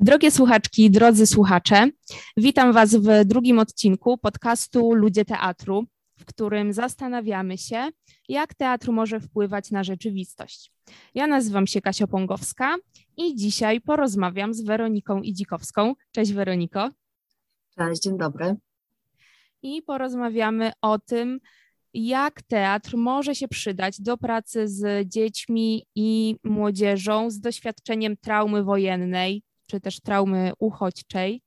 Drogie słuchaczki, drodzy słuchacze, witam Was w drugim odcinku podcastu Ludzie Teatru, w którym zastanawiamy się, jak teatr może wpływać na rzeczywistość. Ja nazywam się Kasia Pongowska i dzisiaj porozmawiam z Weroniką Idzikowską. Cześć Weroniko. Cześć, dzień dobry. I porozmawiamy o tym, jak teatr może się przydać do pracy z dziećmi i młodzieżą z doświadczeniem traumy wojennej, czy też traumy uchodźczej.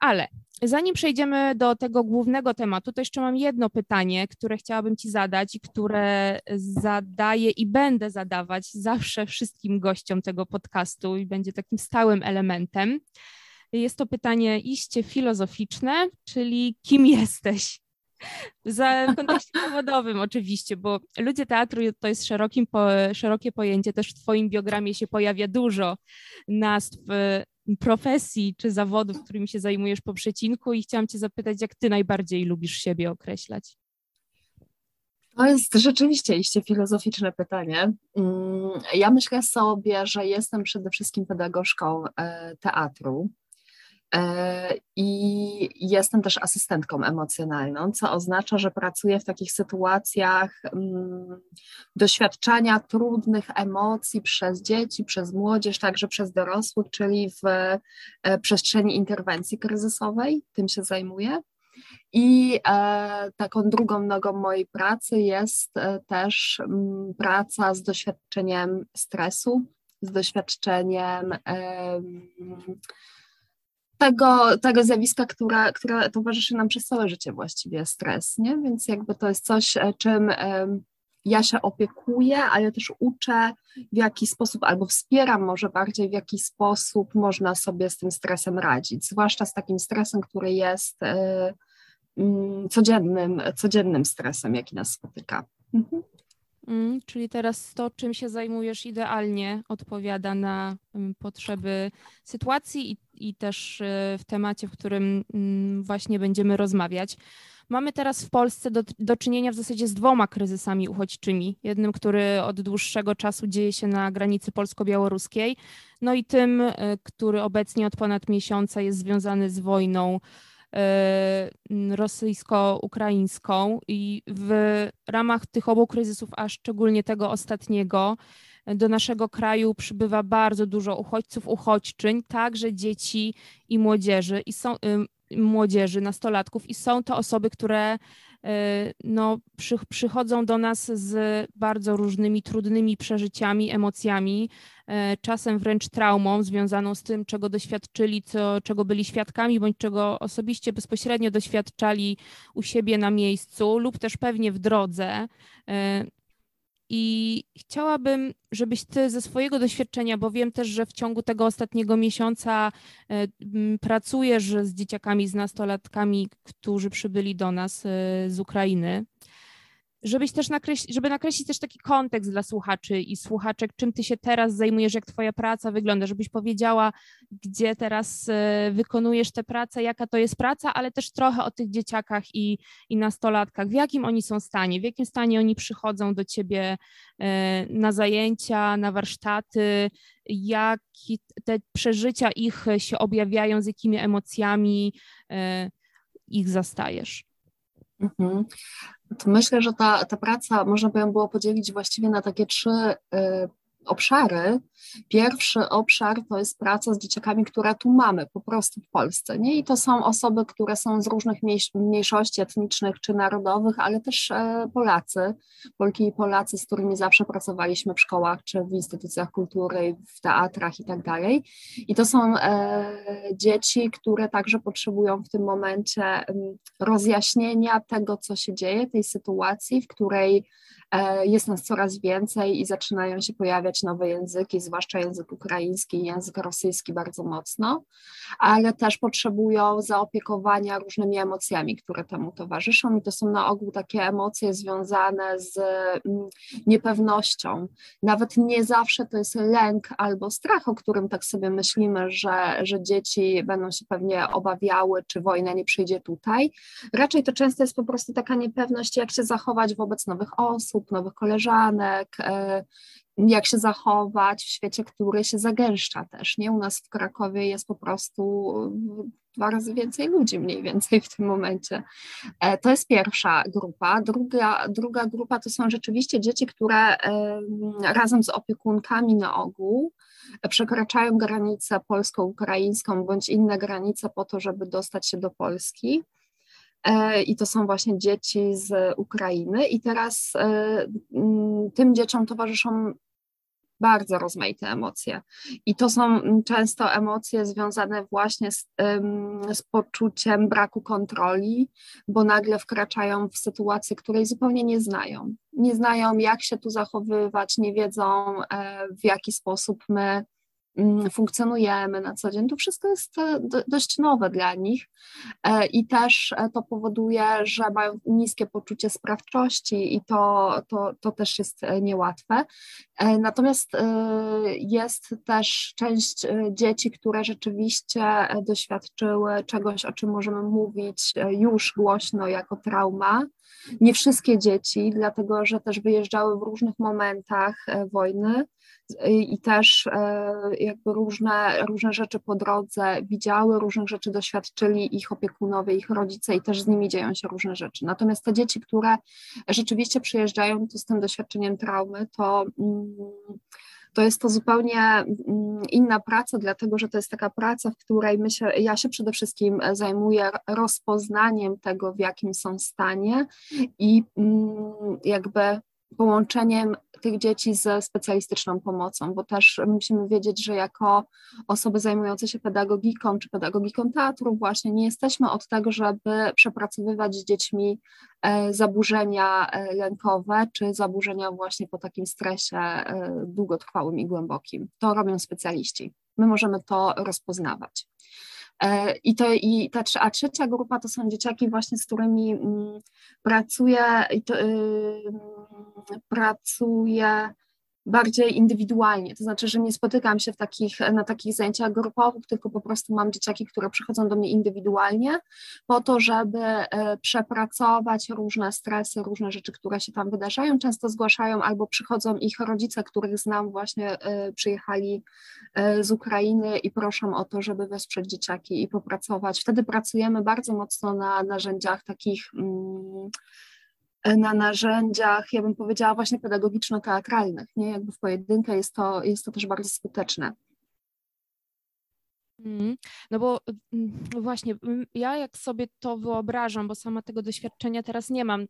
Ale zanim przejdziemy do tego głównego tematu, to jeszcze mam jedno pytanie, które chciałabym Ci zadać i które zadaję i będę zadawać zawsze wszystkim gościom tego podcastu i będzie takim stałym elementem. Jest to pytanie iście filozoficzne, czyli kim jesteś? Za, w kontekście zawodowym oczywiście, bo ludzie teatru to jest szerokim, po, szerokie pojęcie, też w Twoim biogramie się pojawia dużo nazw profesji czy zawodów, którymi się zajmujesz po przecinku i chciałam Cię zapytać, jak Ty najbardziej lubisz siebie określać? To jest rzeczywiście iście filozoficzne pytanie. Mm, ja myślę sobie, że jestem przede wszystkim pedagogzką e, teatru. E, I jestem też asystentką emocjonalną, co oznacza, że pracuję w takich sytuacjach mm, doświadczania trudnych emocji przez dzieci, przez młodzież, także przez dorosłych, czyli w e, przestrzeni interwencji kryzysowej. Tym się zajmuję. I e, taką drugą nogą mojej pracy jest e, też m, mm, praca z doświadczeniem stresu, z doświadczeniem. E, tego, tego zjawiska, które, które towarzyszy nam przez całe życie właściwie, stres, nie? Więc jakby to jest coś, e, czym ja się opiekuję, ale też uczę, w jaki sposób, albo wspieram może bardziej, w jaki sposób można sobie z tym stresem radzić, zwłaszcza z takim stresem, który jest e, mm, codziennym, codziennym stresem, jaki nas spotyka. Mhm. Mm, czyli teraz to, czym się zajmujesz, idealnie odpowiada na potrzeby sytuacji i, i też y, w temacie, w którym mm, właśnie będziemy rozmawiać. Mamy teraz w Polsce do, do czynienia w zasadzie z dwoma kryzysami uchodźczymi. Jednym, który od dłuższego czasu dzieje się na granicy polsko-białoruskiej, no i tym, y, który obecnie od ponad miesiąca jest związany z wojną E, rosyjsko-ukraińską i w ramach tych obu kryzysów, a szczególnie tego ostatniego, do naszego kraju przybywa bardzo dużo uchodźców, uchodźczyń, także dzieci i młodzieży, i są, młodzieży, nastolatków, i są to osoby, które E, no, przy, przychodzą do nas z bardzo różnymi trudnymi przeżyciami, emocjami, e, czasem wręcz traumą związaną z tym, czego doświadczyli, co, czego byli świadkami, bądź czego osobiście bezpośrednio doświadczali u siebie na miejscu lub też pewnie w drodze. I chciałabym, żebyś ty ze swojego doświadczenia, bo wiem też, że w ciągu tego ostatniego miesiąca e, pracujesz z dzieciakami, z nastolatkami, którzy przybyli do nas e, z Ukrainy żebyś też nakreślić, żeby nakreślić też taki kontekst dla słuchaczy i słuchaczek, czym ty się teraz zajmujesz, jak twoja praca wygląda, żebyś powiedziała, gdzie teraz e, wykonujesz tę pracę, jaka to jest praca, ale też trochę o tych dzieciakach i, i nastolatkach, w jakim oni są stanie, w jakim stanie oni przychodzą do ciebie e, na zajęcia, na warsztaty, jak te przeżycia ich się objawiają, z jakimi emocjami e, ich zastajesz. Mhm myślę, że ta, ta praca można by ją było podzielić właściwie na takie trzy y, obszary. Pierwszy obszar to jest praca z dzieciakami, które tu mamy po prostu w Polsce. Nie? I to są osoby, które są z różnych mniejszości etnicznych czy narodowych, ale też e, Polacy, Polki i Polacy, z którymi zawsze pracowaliśmy w szkołach czy w instytucjach kultury, w teatrach i tak dalej. I to są e, dzieci, które także potrzebują w tym momencie rozjaśnienia tego, co się dzieje, tej sytuacji, w której jest nas coraz więcej i zaczynają się pojawiać nowe języki, zwłaszcza język ukraiński i język rosyjski bardzo mocno, ale też potrzebują zaopiekowania różnymi emocjami, które temu towarzyszą i to są na ogół takie emocje związane z mm, niepewnością. Nawet nie zawsze to jest lęk albo strach, o którym tak sobie myślimy, że, że dzieci będą się pewnie obawiały, czy wojna nie przyjdzie tutaj. Raczej to często jest po prostu taka niepewność, jak się zachować wobec nowych osób, osób, nowych koleżanek, e, jak się zachować w świecie, który się zagęszcza też. Nie u nas w Krakowie jest po prostu dwa razy więcej ludzi mniej więcej w tym momencie. E, to jest pierwsza grupa. Druga, druga grupa to są rzeczywiście dzieci, które razem z opiekunkami na ogół przekraczają granicę polsko-ukraińską bądź inne granice po to, żeby dostać się do Polski. E, I to są właśnie dzieci z Ukrainy. I teraz e, tym dzieciom towarzyszą bardzo rozmaite emocje. I to są często emocje związane właśnie z, z, poczuciem braku kontroli, bo nagle wkraczają w sytuację, której zupełnie nie znają. Nie znają, jak się tu zachowywać, nie wiedzą, e, w jaki sposób my funkcjonujemy na co dzień, to wszystko jest e, dość nowe dla nich e, i też e, to powoduje, że mają niskie poczucie sprawczości i to, to, to też jest niełatwe. Natomiast jest też część dzieci, które rzeczywiście doświadczyły czegoś, o czym możemy mówić już głośno jako trauma. Nie wszystkie dzieci, dlatego że też wyjeżdżały w różnych momentach wojny i też e, jakby różne, różne rzeczy po drodze widziały, różnych rzeczy doświadczyli ich opiekunowie, ich rodzice i też z nimi dzieją się różne rzeczy. Natomiast te dzieci, które rzeczywiście przyjeżdżają tu z tym doświadczeniem traumy, to mm, to jest to zupełnie mm, inna praca, dlatego że to jest taka praca, w której my się, ja się przede wszystkim zajmuję rozpoznaniem tego, w jakim są stanie i mm, jakby połączeniem tych dzieci ze specjalistyczną pomocą, bo też musimy wiedzieć, że jako osoby zajmujące się pedagogiką czy pedagogiką teatru właśnie nie jesteśmy od tego, żeby przepracowywać z dziećmi e, zaburzenia e, lękowe czy zaburzenia właśnie po takim stresie e, długotrwałym i głębokim. To robią specjaliści. My możemy to rozpoznawać. E, I, to, i ta, a trzecia grupa to są dzieciaki właśnie, z którymi mm, pracuję, pracuję bardziej indywidualnie, to znaczy, że nie spotykam się w takich, na takich zajęciach grupowych, tylko po prostu mam dzieciaki, które przychodzą do mnie indywidualnie po to, żeby e, przepracować różne stresy, różne rzeczy, które się tam wydarzają. Często zgłaszają albo przychodzą ich rodzice, których znam, właśnie e, przyjechali e, z Ukrainy i proszą o to, żeby wesprzeć dzieciaki i popracować. Wtedy pracujemy bardzo mocno na narzędziach takich mm, na narzędziach, ja bym powiedziała właśnie pedagogiczno-teatralnych, nie? Jakby w pojedynkę jest to, jest to też bardzo skuteczne. Mm, no bo mm, no właśnie, mm, ja jak sobie to wyobrażam, bo sama tego doświadczenia teraz nie mam,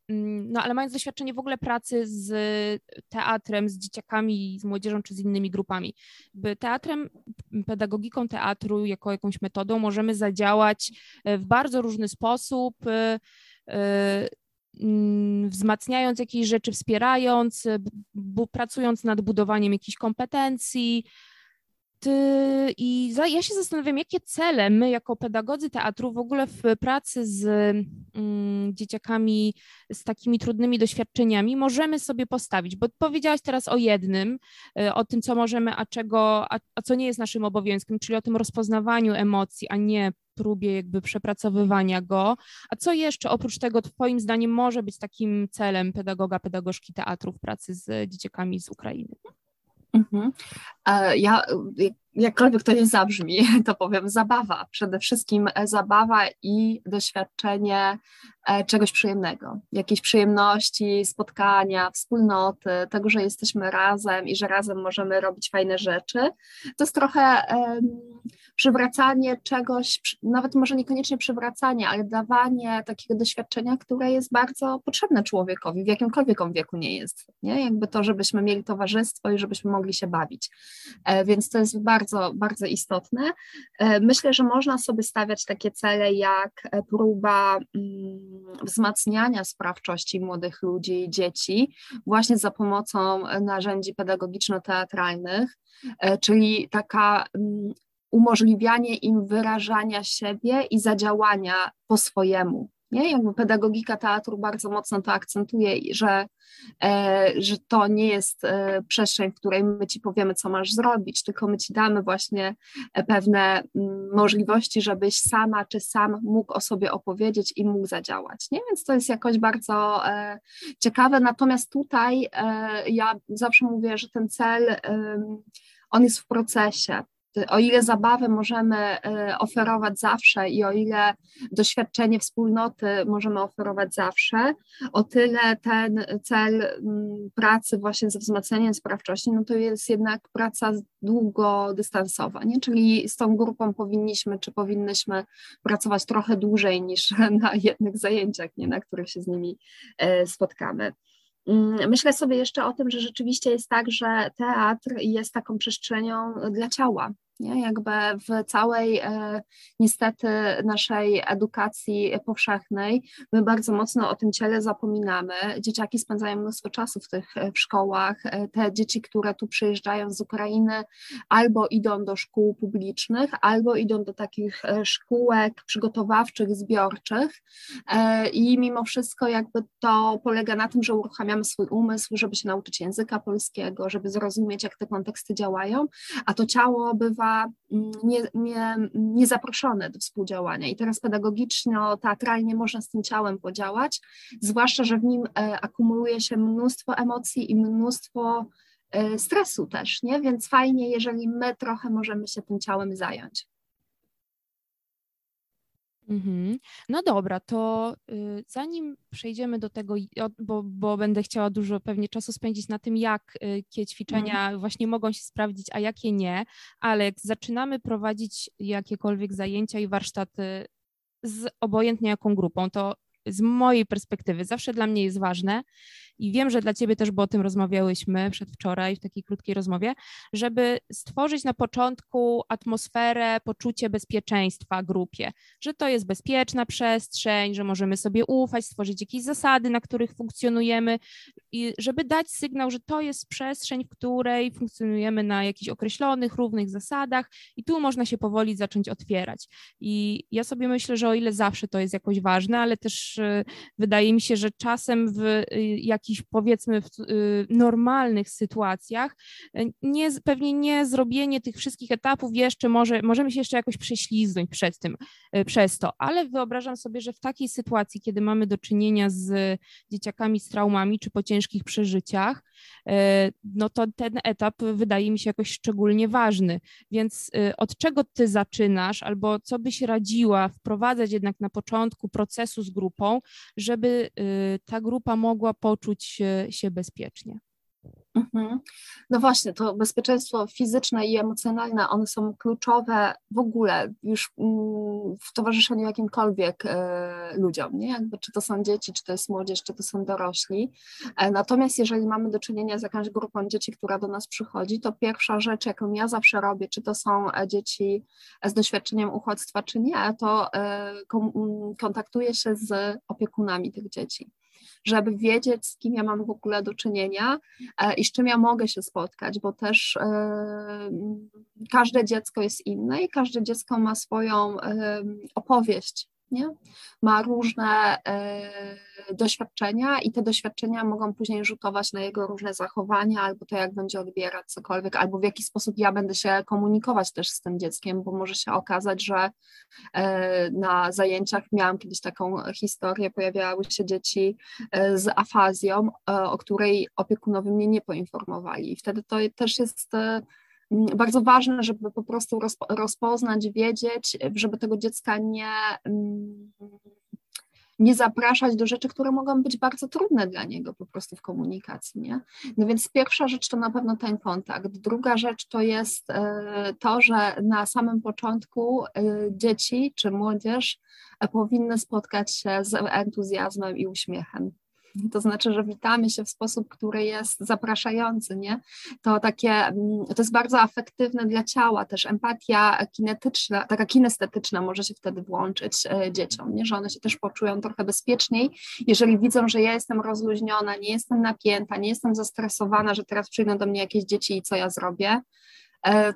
no ale mając doświadczenie w ogóle pracy z teatrem, z dzieciakami, z młodzieżą czy z innymi grupami, by teatrem, pedagogiką teatru jako jakąś metodą możemy zadziałać e, w bardzo różny sposób e, e, wzmacniając jakieś rzeczy, wspierając, pracując nad budowaniem jakichś kompetencji. Ty, I za, ja się zastanawiam, jakie cele my, jako pedagodzy teatru, w ogóle w pracy z mm, dzieciakami z takimi trudnymi doświadczeniami możemy sobie postawić. Bo powiedziałaś teraz o jednym, y, o tym, co możemy, a czego, a, a co nie jest naszym obowiązkiem, czyli o tym rozpoznawaniu emocji, a nie próbie jakby przepracowywania go. A co jeszcze oprócz tego Twoim zdaniem może być takim celem pedagoga, pedagogzki teatru w pracy z dzieciakami z Ukrainy? Mhm. E, ja, jakkolwiek to nie zabrzmi, to powiem zabawa. Przede wszystkim e, zabawa i doświadczenie e, czegoś przyjemnego, jakiejś przyjemności, spotkania, wspólnoty, tego, że jesteśmy razem i że razem możemy robić fajne rzeczy. To jest trochę przywracanie czegoś, nawet może niekoniecznie przywracanie, ale dawanie takiego doświadczenia, które jest bardzo potrzebne człowiekowi, w jakimkolwiek on wieku nie jest. Nie? Jakby to, żebyśmy mieli towarzystwo i żebyśmy mogli się bawić. E, więc to jest bardzo, bardzo istotne. E, myślę, że można sobie stawiać takie cele jak e, próba mm, wzmacniania sprawczości młodych ludzi i dzieci właśnie za pomocą narzędzi pedagogiczno-teatralnych, czyli taka mm, umożliwianie im wyrażania siebie i zadziałania po swojemu. Nie? Jakby pedagogika teatru bardzo mocno to akcentuje, że, e, że to nie jest e, przestrzeń, w której my ci powiemy, co masz zrobić, tylko my ci damy właśnie e, pewne m, mm, możliwości, żebyś sama czy sam mógł o sobie opowiedzieć i mógł zadziałać. Nie? Więc to jest jakoś bardzo e, ciekawe. Natomiast tutaj e, ja zawsze mówię, że ten cel on jest w procesie o ile zabawę możemy e, oferować zawsze i o ile doświadczenie wspólnoty możemy oferować zawsze, o tyle ten cel pracy właśnie ze wzmacnianiem sprawczości, no to jest jednak praca długodystansowa, nie? czyli z tą grupą powinniśmy czy powinnyśmy pracować trochę dłużej niż na jednych zajęciach, nie? na których się z nimi e, spotkamy. Mm, myślę sobie jeszcze o tym, że rzeczywiście jest tak, że teatr jest taką przestrzenią dla ciała, nie? Jakby w całej e, niestety naszej edukacji powszechnej my bardzo mocno o tym ciele zapominamy. Dzieciaki spędzają mnóstwo czasu w tych e, w szkołach. E, te dzieci, które tu przyjeżdżają z Ukrainy, albo idą do szkół publicznych, albo idą do takich szkółek przygotowawczych, zbiorczych i mimo wszystko jakby to polega na tym, że uruchamiamy swój umysł, żeby się nauczyć języka polskiego, żeby zrozumieć, jak te konteksty działają, a to ciało bywa Mm, nie, nie, niezaproszone do współdziałania. I teraz pedagogiczno-teatralnie można z tym ciałem podziałać, zwłaszcza, że w nim e, akumuluje się mnóstwo emocji i mnóstwo e, stresu też, nie? Więc fajnie, jeżeli my trochę możemy się tym ciałem zająć. Mhm. No dobra, to y, zanim przejdziemy do tego, bo, bo będę chciała dużo pewnie czasu spędzić na tym, jakie y, ćwiczenia mhm. właśnie mogą się sprawdzić, a jakie nie, ale jak zaczynamy prowadzić jakiekolwiek zajęcia i warsztaty z obojętnie jaką grupą, to z mojej perspektywy zawsze dla mnie jest ważne i wiem, że dla Ciebie też, bo o tym rozmawiałyśmy przedwczoraj w takiej krótkiej rozmowie, żeby stworzyć na początku atmosferę, poczucie bezpieczeństwa grupie, że to jest bezpieczna przestrzeń, że możemy sobie ufać, stworzyć jakieś zasady, na których funkcjonujemy i żeby dać sygnał, że to jest przestrzeń, w której funkcjonujemy na jakichś określonych, równych zasadach i tu można się powoli zacząć otwierać. I ja sobie myślę, że o ile zawsze to jest jakoś ważne, ale też y, wydaje mi się, że czasem w y, jakiś jakichś powiedzmy y, normalnych sytuacjach, y, nie, pewnie nie zrobienie tych wszystkich etapów jeszcze może, możemy się jeszcze jakoś prześliznąć przed tym, y, przez to, ale wyobrażam sobie, że w takiej sytuacji, kiedy mamy do czynienia z dzieciakami z traumami czy po ciężkich przeżyciach, no to ten etap wydaje mi się jakoś szczególnie ważny. Więc od czego ty zaczynasz, albo co byś radziła wprowadzać jednak na początku procesu z grupą, żeby ta grupa mogła poczuć czuć się bezpiecznie. Mhm. No właśnie, to bezpieczeństwo fizyczne i emocjonalne, one są kluczowe w ogóle już mm, w towarzyszeniu jakimkolwiek e, ludziom, nie? Jakby, czy to są dzieci, czy to jest młodzież, czy to są dorośli. E, natomiast jeżeli mamy do czynienia z jakąś grupą dzieci, która do nas przychodzi, to pierwsza rzecz, jaką ja zawsze robię, czy to są e, dzieci z doświadczeniem uchodźstwa, czy nie, to kontaktuję się z opiekunami tych dzieci żeby wiedzieć, z kim ja mam w ogóle do czynienia e, i z czym ja mogę się spotkać, bo też e, każde dziecko jest inne i każde dziecko ma swoją e, opowieść nie? ma różne e, doświadczenia i te doświadczenia mogą później rzutować na jego różne zachowania, albo to, jak będzie odbierać cokolwiek, albo w jaki sposób ja będę się komunikować też z tym dzieckiem, bo może się okazać, że e, na zajęciach miałam kiedyś taką historię, pojawiały się dzieci e, z afazją, o której opiekunowie mnie nie poinformowali. I wtedy to też jest bardzo ważne, żeby po prostu rozpoznać, wiedzieć, żeby tego dziecka nie, mm, nie zapraszać do rzeczy, które mogą być bardzo trudne dla niego po prostu w komunikacji. Nie? No więc pierwsza rzecz to na pewno ten kontakt. Druga rzecz to jest e, to, że na samym początku e, dzieci czy młodzież powinny spotkać się z entuzjazmem i uśmiechem. To znaczy, że witamy się w sposób, który jest zapraszający, nie? To takie, mm, to jest bardzo afektywne dla ciała, też empatia kinetyczna, taka kinestetyczna może się wtedy włączyć e, dzieciom, nie? Że one się też poczują trochę bezpieczniej, jeżeli widzą, że ja jestem rozluźniona, nie jestem napięta, nie jestem zestresowana, że teraz przyjdą do mnie jakieś dzieci i co ja zrobię,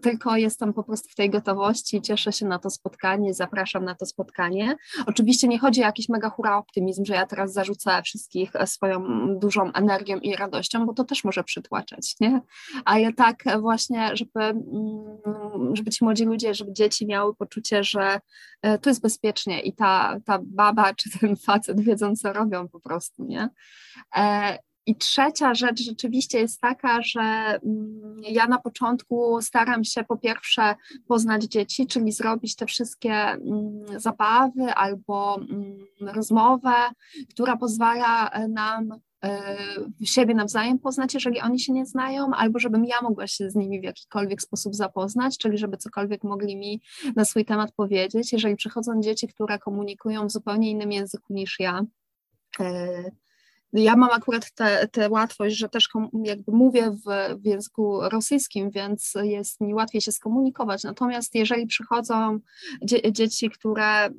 tylko jestem po prostu w tej gotowości, cieszę się na to spotkanie, zapraszam na to spotkanie. Oczywiście nie chodzi o jakiś mega hura optymizm, że ja teraz zarzucę wszystkich e, swoją dużą energią i radością, bo to też może przytłaczać, nie? Ale tak właśnie, żeby, mm, żeby ci młodzi ludzie, żeby dzieci miały poczucie, że e, to jest bezpiecznie i ta, ta baba czy ten facet wiedzą, co robią po prostu, nie? I trzecia rzecz rzeczywiście jest taka, że mm, ja na początku staram się po pierwsze poznać dzieci, czyli zrobić te wszystkie mm, zabawy albo mm, rozmowę, która pozwala e, nam e, siebie nawzajem poznać, jeżeli oni się nie znają, albo żebym ja mogła się z nimi w jakikolwiek sposób zapoznać, czyli żeby cokolwiek mogli mi na swój temat powiedzieć. Jeżeli przychodzą dzieci, które komunikują w zupełnie innym języku niż ja, e, ja mam akurat tę łatwość, że też jakby mówię w, w, języku rosyjskim, więc jest mi łatwiej się skomunikować. Natomiast jeżeli przychodzą dzie dzieci, które mm,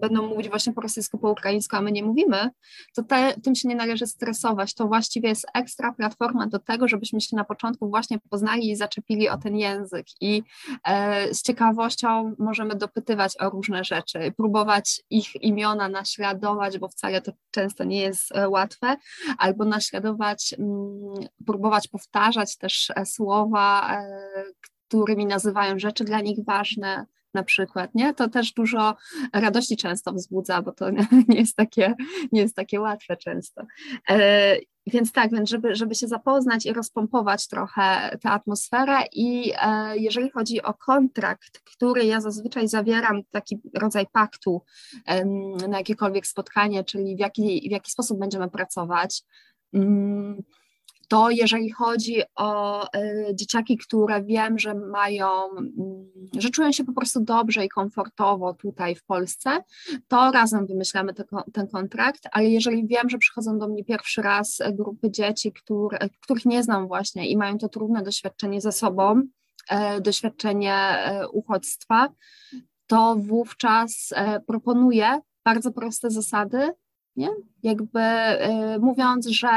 będą mówić właśnie po rosyjsku, po ukraińsku, a my nie mówimy, to te, tym się nie należy stresować. To właściwie jest ekstra platforma do tego, żebyśmy się na początku właśnie poznali i zaczepili o ten język. I e, z ciekawością możemy dopytywać o różne rzeczy, próbować ich imiona naśladować, bo wcale to często nie jest e, łatwe, albo naśladować, m, mm, próbować powtarzać też e, słowa, e, którymi nazywają rzeczy dla nich ważne, na przykład, nie? To też dużo radości często wzbudza, bo to nie jest takie, nie jest takie łatwe często. E, więc tak, więc żeby, żeby się zapoznać i rozpompować trochę tę atmosferę i e, jeżeli chodzi o kontrakt, który ja zazwyczaj zawieram, taki rodzaj paktu e, na jakiekolwiek spotkanie, czyli w jaki, w jaki sposób będziemy pracować, mm, to jeżeli chodzi o y, dzieciaki, które wiem, że mają, y, że czują się po prostu dobrze i komfortowo tutaj w Polsce, to razem wymyślamy te, ten kontrakt, ale jeżeli wiem, że przychodzą do mnie pierwszy raz grupy dzieci, które, których nie znam właśnie i mają to trudne doświadczenie ze sobą, y, doświadczenie e, uchodźstwa, to wówczas e, proponuję bardzo proste zasady, nie? Jakby y, mówiąc, że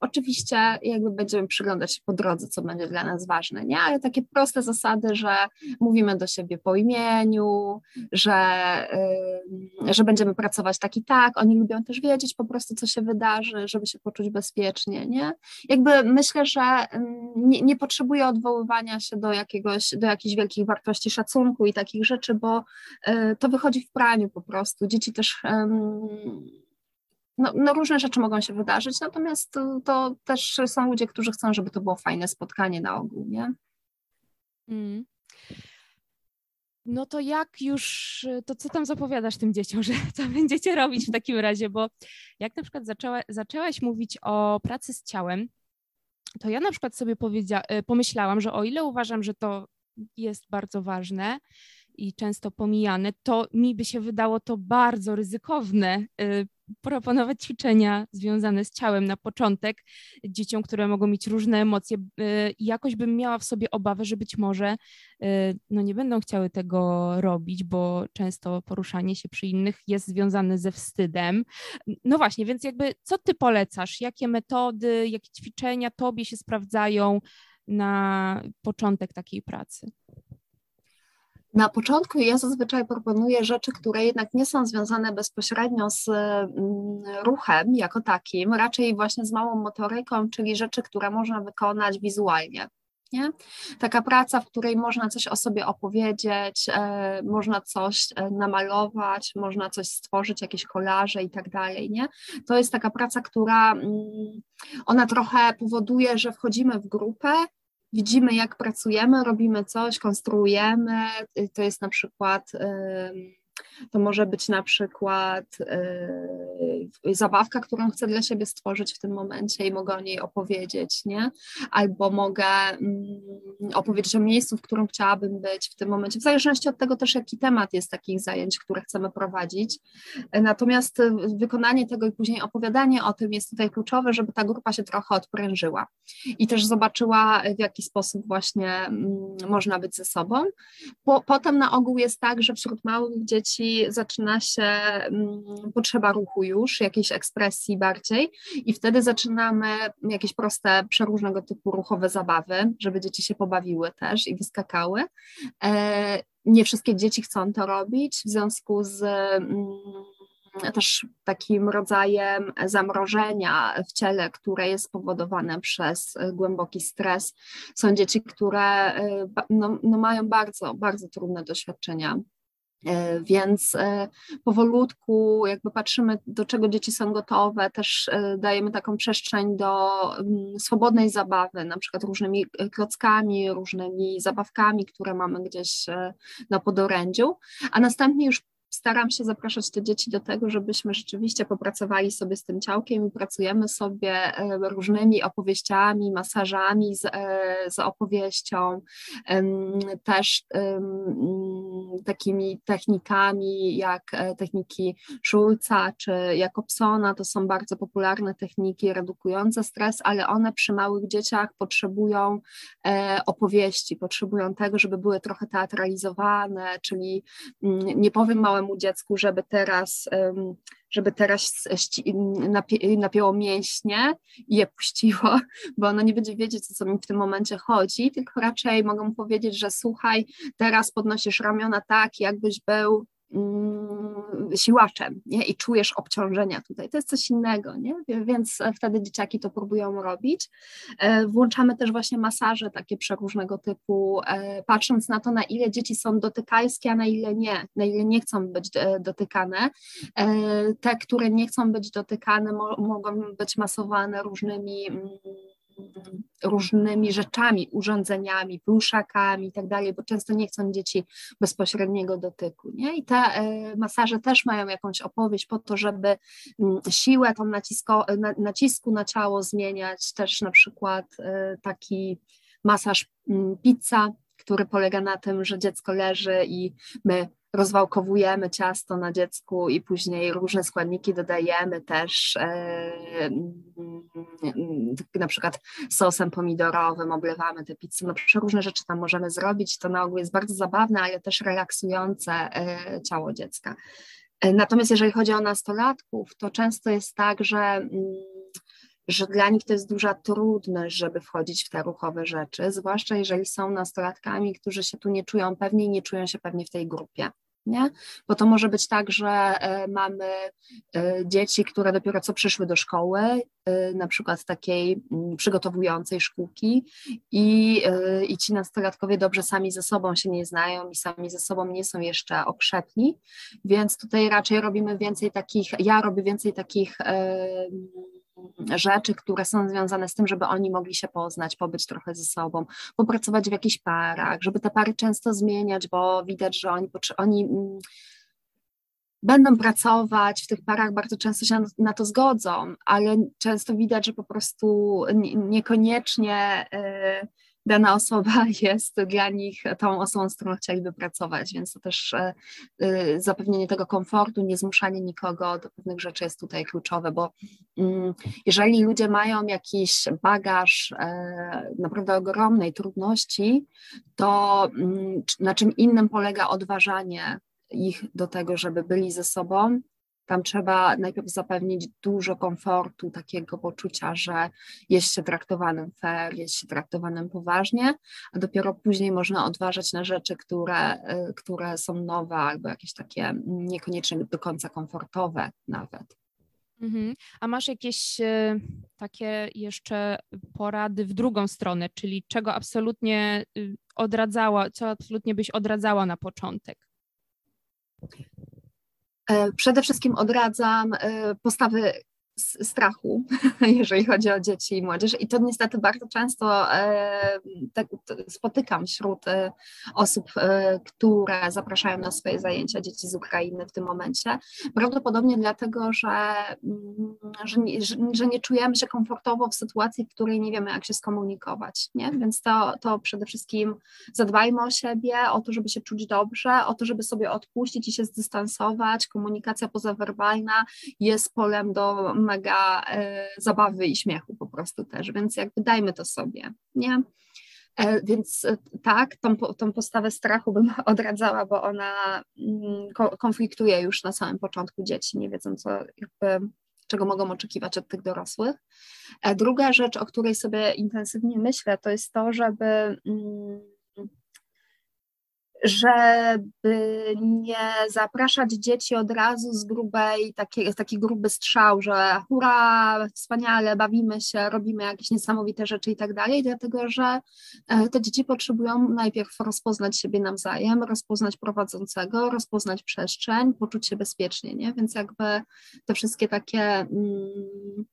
oczywiście jakby będziemy przyglądać się po drodze, co będzie dla nas ważne, nie? Ale takie proste zasady, że mówimy do siebie po imieniu, że, y, że będziemy pracować tak i tak, oni lubią też wiedzieć po prostu, co się wydarzy, żeby się poczuć bezpiecznie, nie? Jakby myślę, że nie, nie potrzebuję odwoływania się do jakiegoś, do jakichś wielkich wartości szacunku i takich rzeczy, bo y, to wychodzi w praniu po prostu. Dzieci też no, no, różne rzeczy mogą się wydarzyć, natomiast to, to, też są ludzie, którzy chcą, żeby to było fajne spotkanie na ogół, nie? Mm. No to jak już, to co tam zapowiadasz tym dzieciom, że co będziecie robić w takim razie, bo jak na przykład zaczęła, zaczęłaś mówić o pracy z ciałem, to ja na przykład sobie e, pomyślałam, że o ile uważam, że to jest bardzo ważne, i często pomijane, to mi by się wydało to bardzo ryzykowne y, proponować ćwiczenia związane z ciałem na początek dzieciom, które mogą mieć różne emocje. Y, jakoś bym miała w sobie obawę, że być może y, no nie będą chciały tego robić, bo często poruszanie się przy innych jest związane ze wstydem. No właśnie, więc jakby co ty polecasz? Jakie metody, jakie ćwiczenia tobie się sprawdzają na początek takiej pracy? Na początku ja zazwyczaj proponuję rzeczy, które jednak nie są związane bezpośrednio z mm, ruchem jako takim, raczej właśnie z małą motoryką, czyli rzeczy, które można wykonać wizualnie. Nie? Taka praca, w której można coś o sobie opowiedzieć, e, można coś e, namalować, można coś stworzyć, jakieś kolaże i tak dalej. Nie? To jest taka praca, która mm, ona trochę powoduje, że wchodzimy w grupę widzimy, jak pracujemy, robimy coś, konstruujemy. To jest na przykład to może być na przykład yy, zabawka, którą chcę dla siebie stworzyć w tym momencie i mogę o niej opowiedzieć, nie? Albo mogę yy, opowiedzieć o miejscu, w którym chciałabym być w tym momencie, w zależności od tego też, jaki temat jest takich zajęć, które chcemy prowadzić. Natomiast wykonanie tego i później opowiadanie o tym jest tutaj kluczowe, żeby ta grupa się trochę odprężyła i też zobaczyła, w jaki sposób właśnie yy, można być ze sobą. Po, potem na ogół jest tak, że wśród małych dzieci dzieci zaczyna się mm, potrzeba ruchu już, jakiejś ekspresji bardziej i wtedy zaczynamy jakieś proste, przeróżnego typu ruchowe zabawy, żeby dzieci się pobawiły też i wyskakały. E, nie wszystkie dzieci chcą to robić, w związku z mm, też takim rodzajem zamrożenia w ciele, które jest spowodowane przez głęboki stres. Są dzieci, które no, no mają bardzo, bardzo trudne doświadczenia E, więc e, powolutku jakby patrzymy, do czego dzieci są gotowe, też e, dajemy taką przestrzeń do mm, swobodnej zabawy, na przykład różnymi klockami, różnymi zabawkami, które mamy gdzieś na podorędziu, a następnie już staram się zapraszać te dzieci do tego, żebyśmy rzeczywiście popracowali sobie z tym ciałkiem i pracujemy sobie różnymi opowieściami, masażami z, z opowieścią, też takimi technikami jak e, techniki Schulza czy Jakobsona, to są bardzo popularne techniki redukujące stres, ale one przy małych dzieciach potrzebują e, opowieści, potrzebują tego, żeby były trochę teatralizowane, czyli mm, nie powiem małemu dziecku, żeby teraz żeby teraz napięło mięśnie i je puściło, bo ono nie będzie wiedzieć, o co mi w tym momencie chodzi, tylko raczej mogą powiedzieć, że słuchaj, teraz podnosisz ramiona tak, jakbyś był siłaczem nie? i czujesz obciążenia tutaj. To jest coś innego, nie? więc wtedy dzieciaki to próbują robić. E, włączamy też właśnie masaże takie przeróżnego typu, e, patrząc na to, na ile dzieci są dotykajskie, a na ile nie, na ile nie chcą być e, dotykane. Te, które nie chcą być dotykane, mogą być masowane różnymi mm, różnymi rzeczami, urządzeniami, pluszakami i tak dalej, bo często nie chcą dzieci bezpośredniego dotyku. Nie? I te e, masaże też mają jakąś opowieść po to, żeby mm, siłę tą nacisko, nacisku na ciało zmieniać, też na przykład e, taki masaż mm, pizza, który polega na tym, że dziecko leży i my rozwałkowujemy ciasto na dziecku i później różne składniki dodajemy też, e, na przykład sosem pomidorowym, oblewamy te pizzy, no różne rzeczy tam możemy zrobić, to na ogół jest bardzo zabawne, ale też relaksujące e, ciało dziecka. E, natomiast jeżeli chodzi o nastolatków, to często jest tak, że mm, że dla nich to jest duża trudność, żeby wchodzić w te ruchowe rzeczy, zwłaszcza jeżeli są nastolatkami, którzy się tu nie czują pewnie i nie czują się pewnie w tej grupie nie? Bo to może być tak, że e, mamy e, dzieci, które dopiero co przyszły do szkoły, e, na przykład takiej mm, przygotowującej szkółki i, i ci nastolatkowie dobrze sami ze sobą się nie znają i sami ze sobą nie są jeszcze okrzepni, więc tutaj raczej robimy więcej takich, ja robię więcej takich rzeczy, które są związane z tym, żeby oni mogli się poznać, pobyć trochę ze sobą, popracować w jakichś parach, żeby te pary często zmieniać, bo widać, że oni, oni mm, będą pracować w tych parach, bardzo często się na to zgodzą, ale często widać, że po prostu niekoniecznie y, dana osoba jest dla nich tą osobą, z którą chcieliby pracować, więc to też e, y, zapewnienie tego komfortu, nie zmuszanie nikogo do pewnych rzeczy jest tutaj kluczowe, bo mm, jeżeli ludzie mają jakiś bagaż e, naprawdę ogromnej trudności, to mm, na czym innym polega odważanie ich do tego, żeby byli ze sobą, tam trzeba najpierw zapewnić dużo komfortu, takiego poczucia, że jest się traktowanym fair, jest się traktowanym poważnie, a dopiero później można odważać na rzeczy, które, y, które są nowe albo jakieś takie niekoniecznie do końca komfortowe nawet. Mhm. A masz jakieś y, takie jeszcze porady w drugą stronę, czyli czego absolutnie y, odradzała, co absolutnie byś odradzała na początek? E, przede wszystkim odradzam e, postawy strachu, jeżeli chodzi o dzieci i młodzież. I to niestety bardzo często e, tak, spotykam wśród e, osób, e, które zapraszają na swoje zajęcia dzieci z Ukrainy w tym momencie. Prawdopodobnie dlatego, że, mm, że, nie, że, nie czujemy się komfortowo w sytuacji, w której nie wiemy, jak się skomunikować. Nie? Więc to, to przede wszystkim zadbajmy o siebie, o to, żeby się czuć dobrze, o to, żeby sobie odpuścić i się zdystansować. Komunikacja pozawerbalna jest polem do mega e, zabawy i śmiechu po prostu też, więc jakby dajmy to sobie, nie? E, więc e, tak, tą, tą postawę strachu bym odradzała, bo ona mm, konfliktuje już na samym początku dzieci, nie wiedzą, co, jakby, czego mogą oczekiwać od tych dorosłych. Druga rzecz, o której sobie intensywnie myślę, to jest to, żeby mm, żeby nie zapraszać dzieci od razu z grubej, taki, taki gruby strzał, że hurra, wspaniale, bawimy się, robimy jakieś niesamowite rzeczy i tak dalej, dlatego że e, te dzieci potrzebują najpierw rozpoznać siebie nawzajem, rozpoznać prowadzącego, rozpoznać przestrzeń, poczuć się bezpiecznie, nie? Więc jakby te wszystkie takie mm,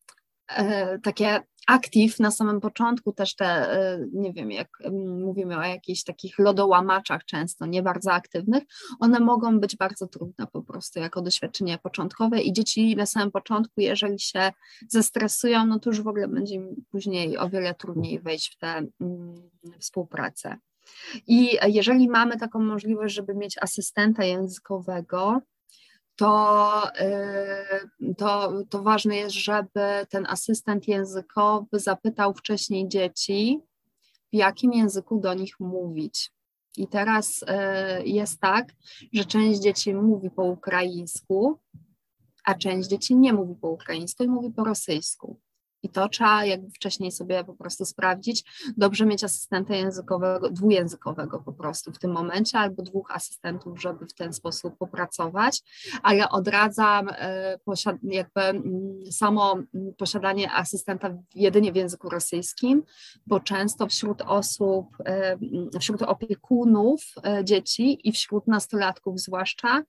takie aktyw na samym początku też te, e, nie wiem, jak mówimy o jakichś takich lodołamaczach często, nie bardzo aktywnych, one mogą być bardzo trudne po prostu jako doświadczenie początkowe i dzieci na samym początku, jeżeli się zestresują, no to już w ogóle będzie im później o wiele trudniej wejść w tę współpracę. I jeżeli mamy taką możliwość, żeby mieć asystenta językowego, to, y, to, to ważne jest, żeby ten asystent językowy zapytał wcześniej dzieci, w jakim języku do nich mówić. I teraz y, jest tak, że część dzieci mówi po ukraińsku, a część dzieci nie mówi po ukraińsku i mówi po rosyjsku. I to trzeba jakby wcześniej sobie po prostu sprawdzić. Dobrze mieć asystenta językowego, dwujęzykowego po prostu w tym momencie, albo dwóch asystentów, żeby w ten sposób popracować, ale odradzam e, jakby mm, samo mm, posiadanie asystenta jedynie w języku rosyjskim, bo często wśród osób, e, mm, wśród opiekunów e, dzieci i wśród nastolatków zwłaszcza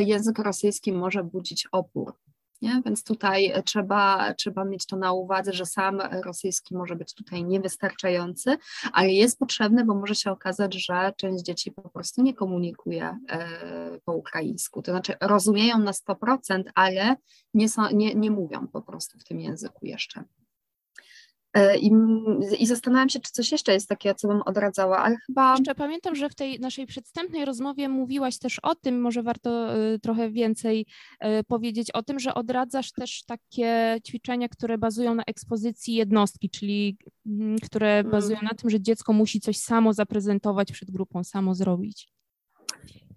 język rosyjski może budzić opór. Nie? Więc tutaj trzeba, trzeba mieć to na uwadze, że sam rosyjski może być tutaj niewystarczający, ale jest potrzebny, bo może się okazać, że część dzieci po prostu nie komunikuje e, po ukraińsku. To znaczy rozumieją na 100%, ale nie, są, nie, nie mówią po prostu w tym języku jeszcze. E, I, I zastanawiam się, czy coś jeszcze jest takie, co bym odradzała, ale chyba. Jeszcze pamiętam, że w tej naszej przedstępnej rozmowie mówiłaś też o tym, może warto y, trochę więcej y, powiedzieć o tym, że odradzasz też takie ćwiczenia, które bazują na ekspozycji jednostki, czyli mm, które mm. bazują na tym, że dziecko musi coś samo zaprezentować przed grupą, samo zrobić.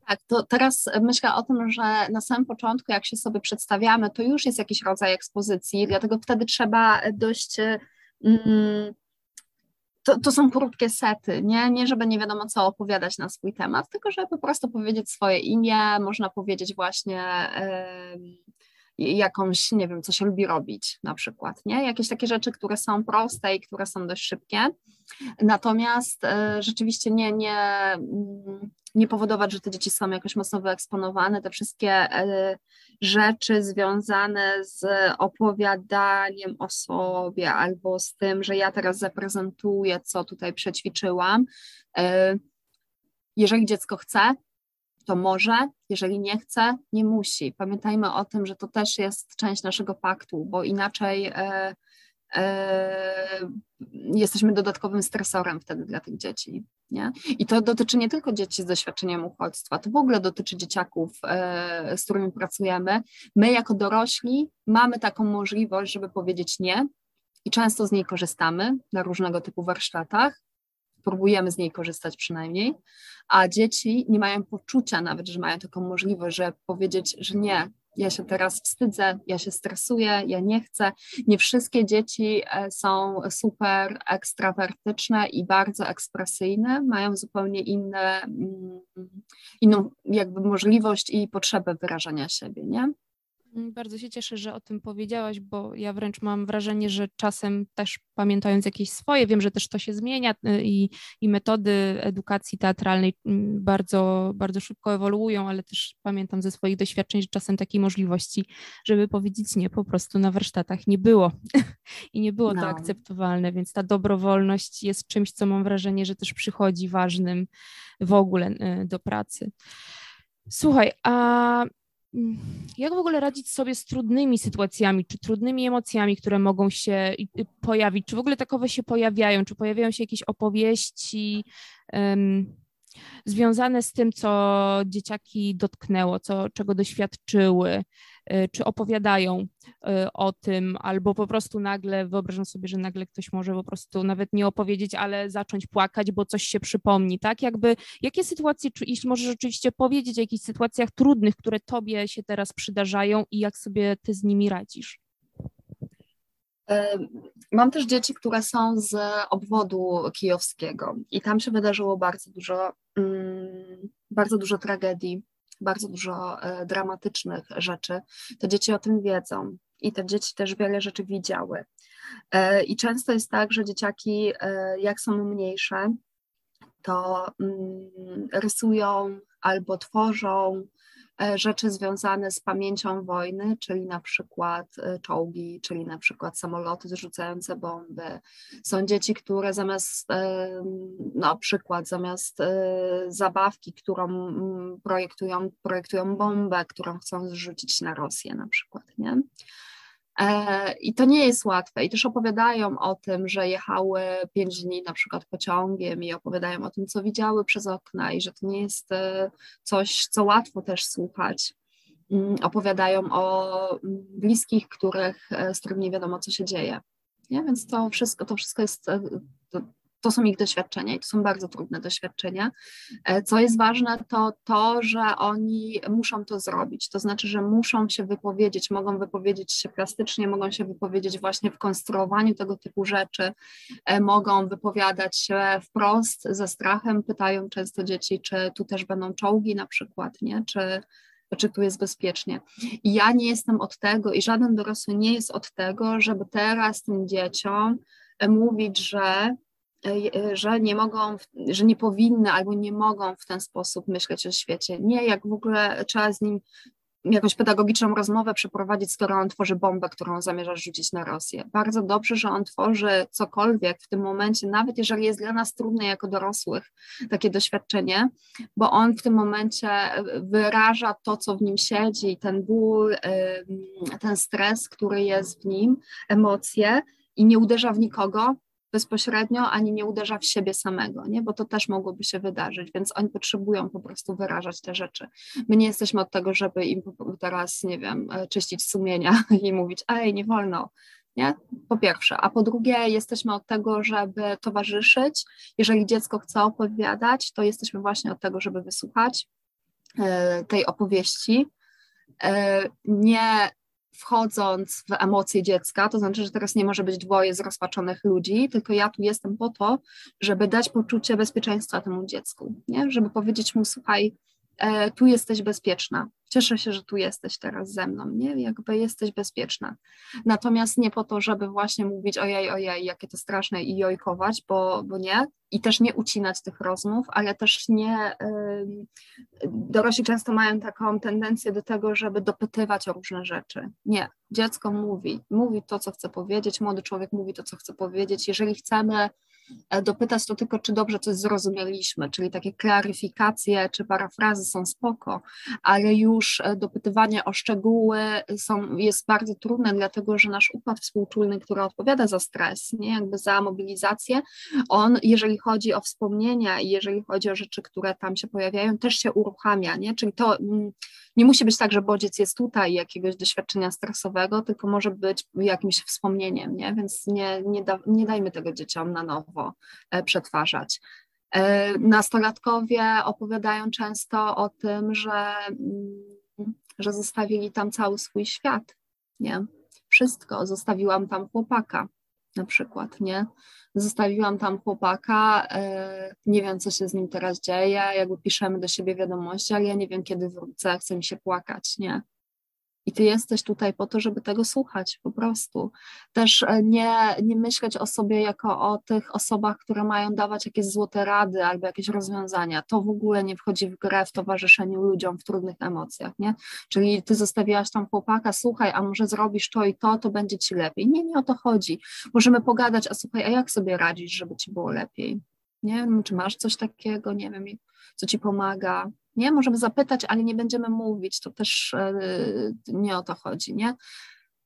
Tak, to teraz myślę o tym, że na samym początku, jak się sobie przedstawiamy, to już jest jakiś rodzaj ekspozycji, dlatego wtedy trzeba dość to, to są krótkie sety, nie? nie żeby nie wiadomo co opowiadać na swój temat, tylko żeby po prostu powiedzieć swoje imię, można powiedzieć właśnie jakąś, nie wiem, co się lubi robić na przykład, nie? Jakieś takie rzeczy, które są proste i które są dość szybkie, natomiast e, rzeczywiście nie, nie, mm, nie powodować, że te dzieci są jakoś mocno wyeksponowane, te wszystkie e, rzeczy związane z opowiadaniem o sobie albo z tym, że ja teraz zaprezentuję, co tutaj przećwiczyłam. E, jeżeli dziecko chce, to może, jeżeli nie chce, nie musi. Pamiętajmy o tym, że to też jest część naszego paktu, bo inaczej e, e, jesteśmy dodatkowym stresorem wtedy dla tych dzieci. Nie? I to dotyczy nie tylko dzieci z doświadczeniem uchodźstwa, to w ogóle dotyczy dzieciaków, e, z którymi pracujemy. My jako dorośli mamy taką możliwość, żeby powiedzieć nie i często z niej korzystamy na różnego typu warsztatach, próbujemy z niej korzystać przynajmniej, a dzieci nie mają poczucia nawet, że mają taką możliwość, że powiedzieć, że nie, ja się teraz wstydzę, ja się stresuję, ja nie chcę. Nie wszystkie dzieci e, są super ekstrawertyczne i bardzo ekspresyjne, mają zupełnie inne, mm, inną jakby możliwość i potrzebę wyrażania siebie, nie? Mm, bardzo się cieszę, że o tym powiedziałaś, bo ja wręcz mam wrażenie, że czasem też pamiętając jakieś swoje, wiem, że też to się zmienia y, i, i metody edukacji teatralnej mm, bardzo, bardzo szybko ewoluują, ale też pamiętam ze swoich doświadczeń, że czasem takiej możliwości, żeby powiedzieć nie, po prostu na warsztatach nie było i nie było no. to akceptowalne, więc ta dobrowolność jest czymś, co mam wrażenie, że też przychodzi ważnym w ogóle y, do pracy. Słuchaj, a jak w ogóle radzić sobie z trudnymi sytuacjami, czy trudnymi emocjami, które mogą się pojawić? Czy w ogóle takowe się pojawiają? Czy pojawiają się jakieś opowieści, um, związane z tym, co dzieciaki dotknęło, co, czego doświadczyły, czy opowiadają y, o tym, albo po prostu nagle, wyobrażam sobie, że nagle ktoś może po prostu nawet nie opowiedzieć, ale zacząć płakać, bo coś się przypomni, tak? Jakby, jakie sytuacje, jeśli możesz oczywiście powiedzieć o jakichś sytuacjach trudnych, które tobie się teraz przydarzają i jak sobie ty z nimi radzisz? Mam też dzieci, które są z obwodu kijowskiego i tam się wydarzyło bardzo dużo, mm, bardzo dużo tragedii, bardzo dużo e, dramatycznych rzeczy. Te dzieci o tym wiedzą i te dzieci też wiele rzeczy widziały. E, I często jest tak, że dzieciaki, e, jak są mniejsze, to mm, rysują albo tworzą rzeczy związane z pamięcią wojny, czyli na przykład e, czołgi, czyli na przykład samoloty zrzucające bomby. Są dzieci, które zamiast, e, na przykład zamiast zabawki, którą projektują, projektują bombę, którą chcą zrzucić na Rosję na przykład, nie? E, I to nie jest łatwe. I też opowiadają o tym, że jechały pięć dni na przykład pociągiem i opowiadają o tym, co widziały przez okna i że to nie jest e, coś, co łatwo też słuchać. Mm, opowiadają o mm, bliskich, których, e, z którymi nie wiadomo, co się dzieje. Nie? Więc to wszystko, to wszystko jest to są ich doświadczenia i to są bardzo trudne doświadczenia. E, co jest ważne, to to, że oni muszą to zrobić, to znaczy, że muszą się wypowiedzieć, mogą wypowiedzieć się plastycznie, mogą się wypowiedzieć właśnie w konstruowaniu tego typu rzeczy, e, mogą wypowiadać się wprost ze strachem, pytają często dzieci, czy tu też będą czołgi na przykład, nie? czy czy tu jest bezpiecznie. I ja nie jestem od tego i żaden dorosły nie jest od tego, żeby teraz tym dzieciom e, mówić, że że nie mogą, że nie powinny albo nie mogą w ten sposób myśleć o świecie. Nie, jak w ogóle trzeba z nim jakąś pedagogiczną rozmowę przeprowadzić, skoro on tworzy bombę, którą zamierza rzucić na Rosję. Bardzo dobrze, że on tworzy cokolwiek w tym momencie, nawet jeżeli jest dla nas trudne jako dorosłych takie doświadczenie, bo on w tym momencie wyraża to, co w nim siedzi, ten ból, ten stres, który jest w nim, emocje i nie uderza w nikogo, bezpośrednio, ani nie uderza w siebie samego, nie? bo to też mogłoby się wydarzyć, więc oni potrzebują po prostu wyrażać te rzeczy. My nie jesteśmy od tego, żeby im teraz, nie wiem, e, czyścić sumienia i mówić, ej, nie wolno, nie? Po pierwsze, a po drugie, jesteśmy od tego, żeby towarzyszyć. Jeżeli dziecko chce opowiadać, to jesteśmy właśnie od tego, żeby wysłuchać e, tej opowieści. E, nie wchodząc w emocje dziecka, to znaczy, że teraz nie może być dwoje zrozpaczonych ludzi, tylko ja tu jestem po to, żeby dać poczucie bezpieczeństwa temu dziecku, nie? żeby powiedzieć mu, słuchaj, tu jesteś bezpieczna, cieszę się, że tu jesteś teraz ze mną, nie? Jakby jesteś bezpieczna. Natomiast nie po to, żeby właśnie mówić ojej, ojej, jakie to straszne i jojkować, bo, bo nie. I też nie ucinać tych rozmów, ale też nie. Yy, dorośli często mają taką tendencję do tego, żeby dopytywać o różne rzeczy. Nie. Dziecko mówi, mówi to, co chce powiedzieć, młody człowiek mówi to, co chce powiedzieć. Jeżeli chcemy E, dopytać to tylko, czy dobrze coś zrozumieliśmy, czyli takie klaryfikacje czy parafrazy są spoko, ale już e, dopytywanie o szczegóły są, jest bardzo trudne, dlatego że nasz układ współczulny, który odpowiada za stres, nie jakby za mobilizację, on, jeżeli chodzi o wspomnienia i jeżeli chodzi o rzeczy, które tam się pojawiają, też się uruchamia, nie? czyli to mm, nie musi być tak, że bodziec jest tutaj jakiegoś doświadczenia stresowego, tylko może być jakimś wspomnieniem, nie? więc nie, nie, da, nie dajmy tego dzieciom na nowo e, przetwarzać. E, nastolatkowie opowiadają często o tym, że, mm, że zostawili tam cały swój świat, nie? Wszystko, zostawiłam tam chłopaka na przykład, nie? Zostawiłam tam chłopaka, e, nie wiem, co się z nim teraz dzieje, jakby piszemy do siebie wiadomości, ale ja nie wiem, kiedy wrócę, chce mi się płakać, nie? I ty jesteś tutaj po to, żeby tego słuchać po prostu. Też e, nie, nie myśleć o sobie jako o tych osobach, które mają dawać jakieś złote rady albo jakieś rozwiązania. To w ogóle nie wchodzi w grę w towarzyszeniu ludziom w trudnych emocjach, nie? Czyli ty zostawiłaś tam chłopaka, słuchaj, a może zrobisz to i to, to będzie ci lepiej. Nie, nie o to chodzi. Możemy pogadać, a słuchaj, a jak sobie radzisz, żeby ci było lepiej? Nie czy masz coś takiego, nie wiem, co ci pomaga, nie? Możemy zapytać, ale nie będziemy mówić, to też e, nie o to chodzi, nie?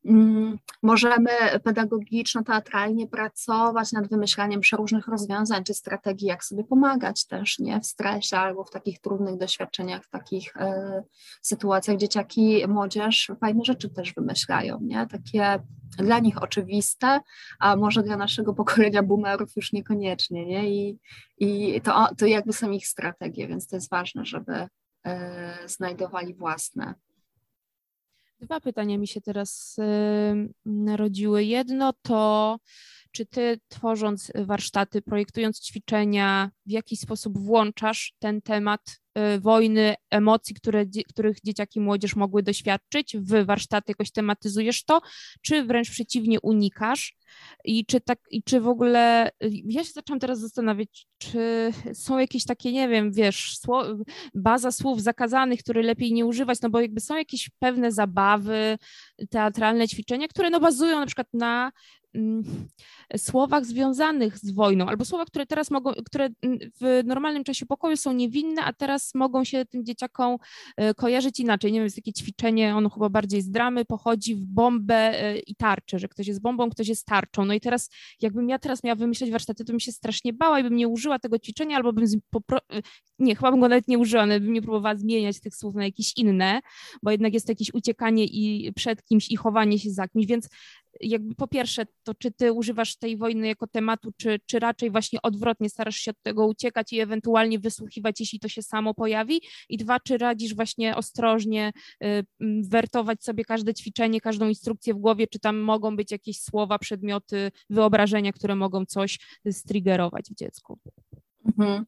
Mm, możemy pedagogiczno-teatralnie pracować nad wymyślaniem przeróżnych rozwiązań czy strategii, jak sobie pomagać też nie w stresie albo w takich trudnych doświadczeniach, w takich y, sytuacjach. Dzieciaki, młodzież fajne rzeczy też wymyślają, nie? takie dla nich oczywiste, a może dla naszego pokolenia boomerów już niekoniecznie. Nie? I, i to, to jakby są ich strategie, więc to jest ważne, żeby y, znajdowali własne. Dwa pytania mi się teraz y, narodziły. Jedno to, czy ty tworząc warsztaty, projektując ćwiczenia, w jaki sposób włączasz ten temat wojny, emocji, które, których dzieciaki i młodzież mogły doświadczyć, w warsztaty jakoś tematyzujesz to, czy wręcz przeciwnie unikasz? I czy tak, i czy w ogóle, ja się zaczęłam teraz zastanawiać, czy są jakieś takie, nie wiem, wiesz, baza słów zakazanych, które lepiej nie używać, no bo jakby są jakieś pewne zabawy, teatralne ćwiczenia, które no bazują na przykład na mm, słowach związanych z wojną, albo słowa, które teraz mogą, które w normalnym czasie pokoju są niewinne, a teraz mogą się tym dzieciakom e, kojarzyć inaczej. Nie wiem, jest takie ćwiczenie, ono chyba bardziej z dramy, pochodzi w bombę e, i tarczę, że ktoś jest bombą, ktoś jest tarczą. No i teraz, jakbym ja teraz miała wymyślać warsztaty, to bym się strasznie bała i bym nie użyła tego ćwiczenia, albo bym popro... E, nie, chyba bym go nawet nie użyła, ale bym nie próbowała zmieniać tych słów na jakieś inne, bo jednak jest to jakieś uciekanie i przed kimś i chowanie się za kimś, więc jakby po pierwsze, to czy ty używasz tej wojny jako tematu, czy, czy raczej właśnie odwrotnie starasz się od tego uciekać i ewentualnie wysłuchiwać, jeśli to się samo pojawi? I dwa, czy radzisz właśnie ostrożnie y, wertować sobie każde ćwiczenie, każdą instrukcję w głowie, czy tam mogą być jakieś słowa, przedmioty, wyobrażenia, które mogą coś striggerować w dziecku? Mhm.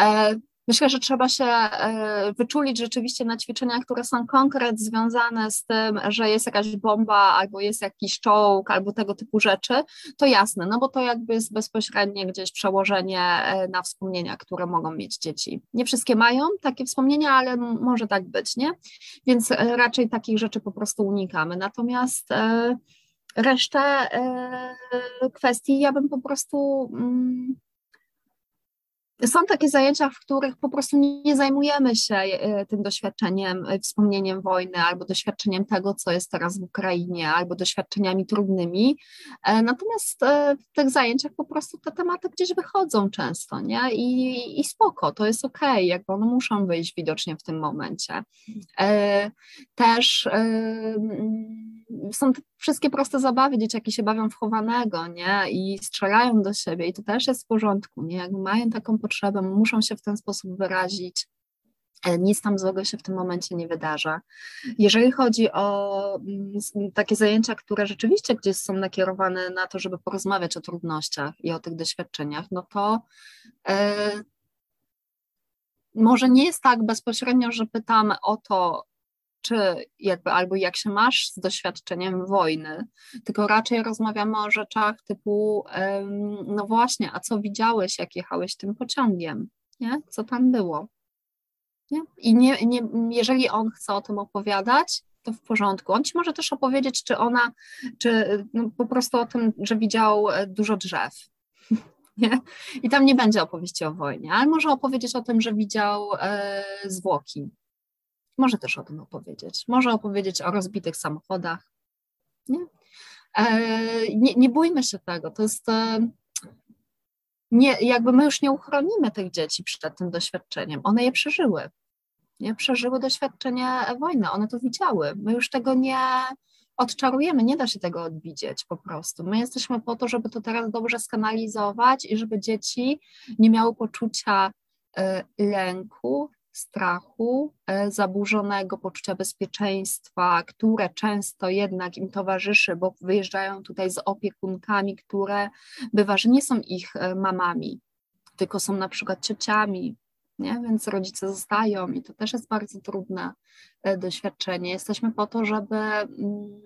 E, Myślę, że trzeba się e, wyczulić rzeczywiście na ćwiczeniach, które są konkret związane z tym, że jest jakaś bomba, albo jest jakiś czołg, albo tego typu rzeczy, to jasne, no bo to jakby jest bezpośrednie gdzieś przełożenie e, na wspomnienia, które mogą mieć dzieci. Nie wszystkie mają takie wspomnienia, ale może tak być, nie? Więc e, raczej takich rzeczy po prostu unikamy. Natomiast resztę kwestii ja bym po prostu mm, są takie zajęcia, w których po prostu nie zajmujemy się e, tym doświadczeniem, e, wspomnieniem wojny, albo doświadczeniem tego, co jest teraz w Ukrainie, albo doświadczeniami trudnymi. E, natomiast w tych zajęciach po prostu te tematy gdzieś wychodzą często, nie? I, i spoko, to jest okej, okay, jakby one muszą wyjść widocznie w tym momencie. Też są wszystkie proste zabawy, dzieciaki się bawią w chowanego, nie? I strzelają do siebie i to też jest w porządku, nie? Jakby mają taką potrzebę, muszą się w ten sposób wyrazić. E, nic tam złego się w tym momencie nie wydarza. Jeżeli chodzi o mm, takie zajęcia, które rzeczywiście gdzieś są nakierowane na to, żeby porozmawiać o trudnościach i o tych doświadczeniach, no to e, może nie jest tak bezpośrednio, że pytam o to, czy jakby albo jak się masz z doświadczeniem wojny, tylko raczej rozmawiamy o rzeczach typu, no właśnie, a co widziałeś, jak jechałeś tym pociągiem, nie? Co tam było? Nie? I nie, nie, jeżeli on chce o tym opowiadać, to w porządku. On ci może też opowiedzieć, czy ona, czy no, po prostu o tym, że widział e, dużo drzew. Nie? I tam nie będzie opowieści o wojnie, ale może opowiedzieć o tym, że widział e, zwłoki może też o tym opowiedzieć. Może opowiedzieć o rozbitych samochodach. Nie, e, nie, nie bójmy się tego. To jest. E, nie, jakby my już nie uchronimy tych dzieci przed tym doświadczeniem. One je przeżyły. Nie przeżyły doświadczenie wojny, one to widziały. My już tego nie odczarujemy, nie da się tego odwidzieć po prostu. My jesteśmy po to, żeby to teraz dobrze skanalizować i żeby dzieci nie miały poczucia e, lęku, strachu, e, zaburzonego poczucia bezpieczeństwa, które często jednak im towarzyszy, bo wyjeżdżają tutaj z opiekunkami, które bywa, że nie są ich e, mamami, tylko są na przykład ciociami, nie? więc rodzice zostają i to też jest bardzo trudne e, doświadczenie. Jesteśmy po to, żeby mm,